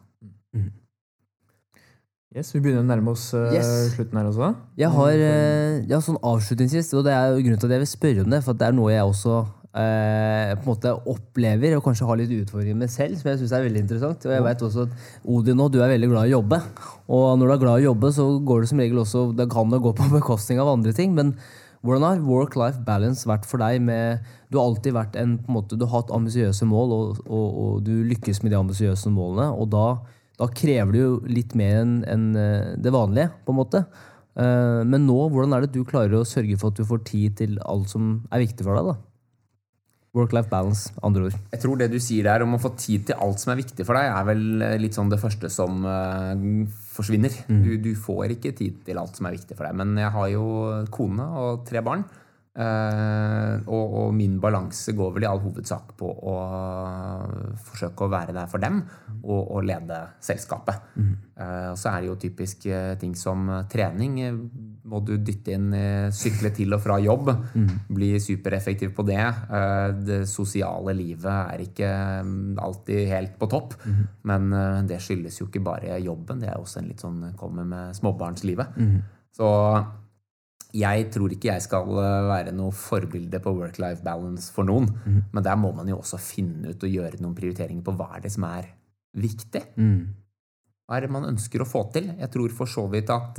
Yes, Vi begynner å nærme oss eh, Yes. slutten her også. Jeg har eh, ja, sånn avslutningsvis, og det er jo grunnen til at jeg vil spørre om det, for det er noe jeg også eh, på en måte opplever og kanskje har litt utfordringer med selv, som jeg syns er veldig interessant. Og jeg vet også at Odin nå, du er veldig glad i å jobbe. Og når du er glad i å jobbe, så går det som regel også Det kan det gå på bekostning av andre ting. men hvordan har work-life balance vært for deg? med, Du har alltid vært en, på en måte, du har hatt ambisiøse mål, og, og, og du lykkes med de ambisiøse målene. Og da, da krever det jo litt mer enn enn, eh, det vanlige, på en måte. Eh, Men nå, hvordan er det du klarer å sørge for at du får tid til alt som er viktig for deg? da? Work-life balance, andre ord. Jeg tror det du sier der om å få tid til alt som er viktig for deg, er vel eh, litt sånn det første som uh, forsvinner. Du, du får ikke tid til alt som er viktig for deg. Men jeg har jo kone og tre barn. Uh, og, og min balanse går vel i all hovedsak på å forsøke å være der for dem og, og lede selskapet. Eh, og så er det jo typisk ting som trening. Må du dytte inn eh, sykle til og fra jobb. Bli supereffektiv på det. Eh, Det sosiale livet er ikke mm, alltid helt på topp. Men eh, det skyldes jo ikke bare jobben. Det er også en litt sånn kommer med småbarnslivet. Så jeg tror ikke jeg skal være noe forbilde på work-life balance for noen. Men der må man jo også finne ut og gjøre noen prioriteringer på hva er det som er viktig. Hva er det man ønsker å få til? Jeg tror for så vidt at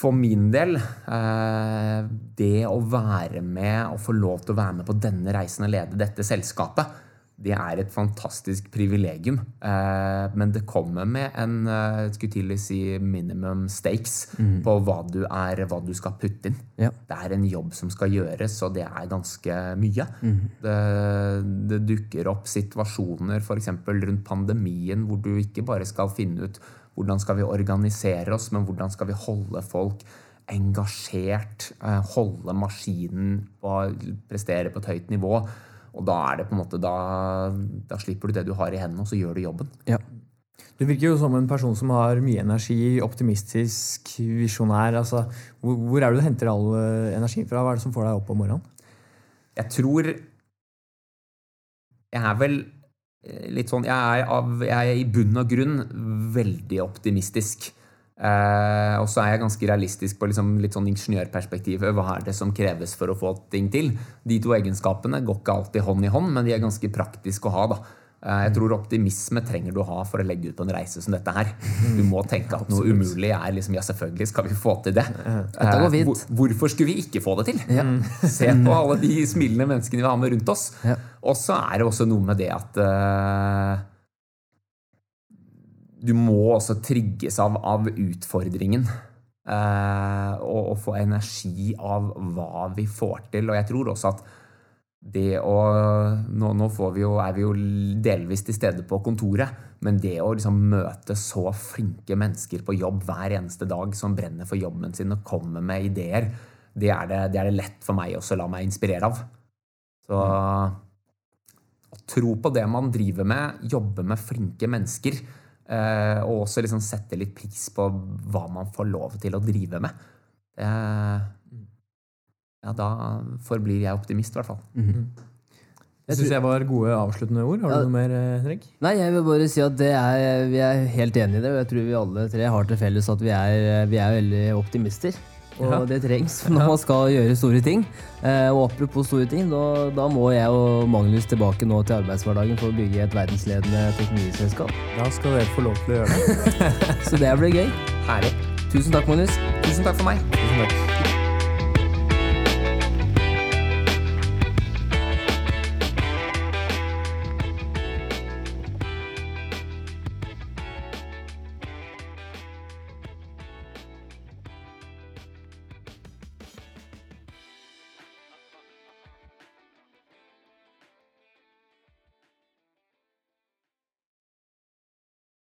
for min del, eh, det å være med og få lov til å være med på denne reisen og lede dette selskapet, det er et fantastisk privilegium. Eh, men det kommer med en eh, skulle til å si minimum stakes på hva du er, hva du skal putte inn. Ja. Det er en jobb som skal gjøres, og det er ganske mye. Det, det dukker opp situasjoner f.eks. rundt pandemien hvor du ikke bare skal finne ut hvordan skal vi organisere oss, men hvordan skal vi holde folk engasjert, eh, holde maskinen og prestere på et høyt nivå. Og da er det på en måte da, da slipper du det du har i hendene, og så gjør du jobben. Ja. Du virker jo som en person som har mye energi, optimistisk, visjonær. Altså, hvor, hvor er det du henter all energi energien fra? Hva er det som får deg opp om morgenen? Jeg tror Jeg er vel eh, litt sånn Jeg er, av, jeg er i bunn og grunn veldig optimistisk. Eh, og så er jeg ganske realistisk på liksom litt sånn ingeniørperspektivet. Hva er det som kreves for å få ting til? De to egenskapene går ikke alltid hånd i hånd, men de er ganske praktiske å ha. da. Eh, jeg tror optimisme trenger du å ha for å legge ut på en reise som dette her. Du må tenke at noe umulig er liksom, ja, selvfølgelig skal vi få til det. Eh, hvorfor skulle vi ikke få det til? Se på alle de smilende menneskene vi har med rundt oss. Og så er det også noe med det at eh, du må også trigges av, av utfordringen. eh, og, og få energi av hva vi får til. Og jeg tror også at det å Nå, nå vi jo, er vi jo delvis til stede på kontoret, men det å liksom møte så flinke mennesker på jobb hver eneste dag som brenner for jobben sin og kommer med ideer, det er det, det, er det lett for meg også å la meg inspirere av. Så å tro på det man driver med, jobbe med flinke mennesker, eh, og også liksom sette litt pris på hva man får lov til å drive med, det, ja, da forblir jeg optimist, i hvert fall. Det syns jeg var gode avsluttende ord. Har du Ja. noe mer, eh, Henrik? Nei, jeg vil bare si at det er, vi er helt enige i det. Og jeg tror vi alle tre har til felles at vi er, vi er veldig optimister. Og Ja. det trengs [laughs] når man skal gjøre store ting. Eh, og apropos store ting, da, da må jeg og Magnus tilbake nå til arbeidshverdagen for å bygge et verdensledende teknologiselskap. Da skal dere få lov til å gjøre det. [laughs] Så det blir gøy. Herlig. Tusen takk, Magnus. Tusen takk for meg. Tusen takk.